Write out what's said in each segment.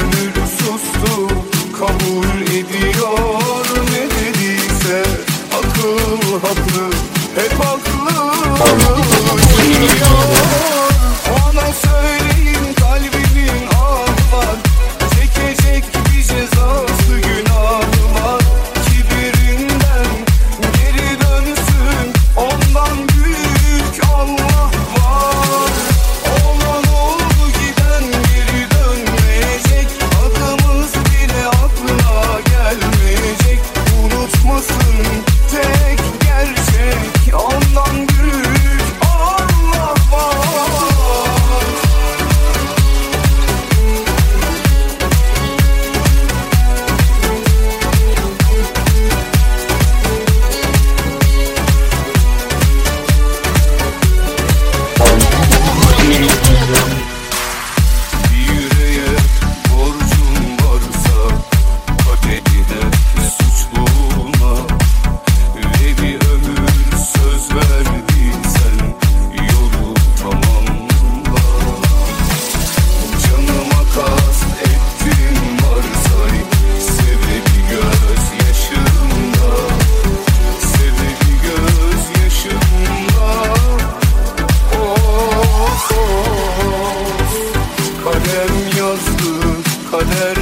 gönül sustu Kabul ediyor ne dediyse Akıl haklı hep haklı. Geliyor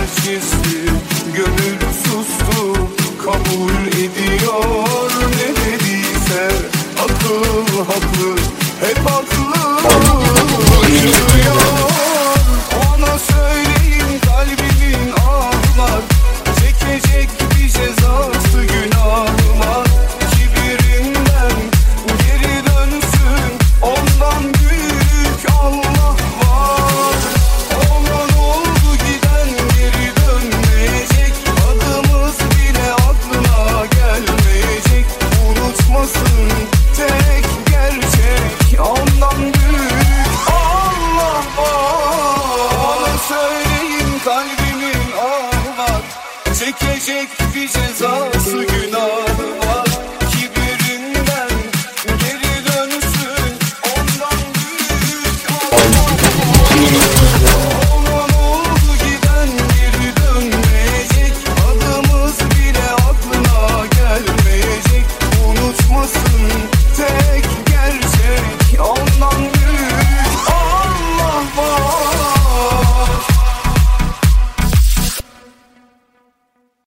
sessizdi Gönül sustu kabul ediyor. Çekecek bir cezası günahına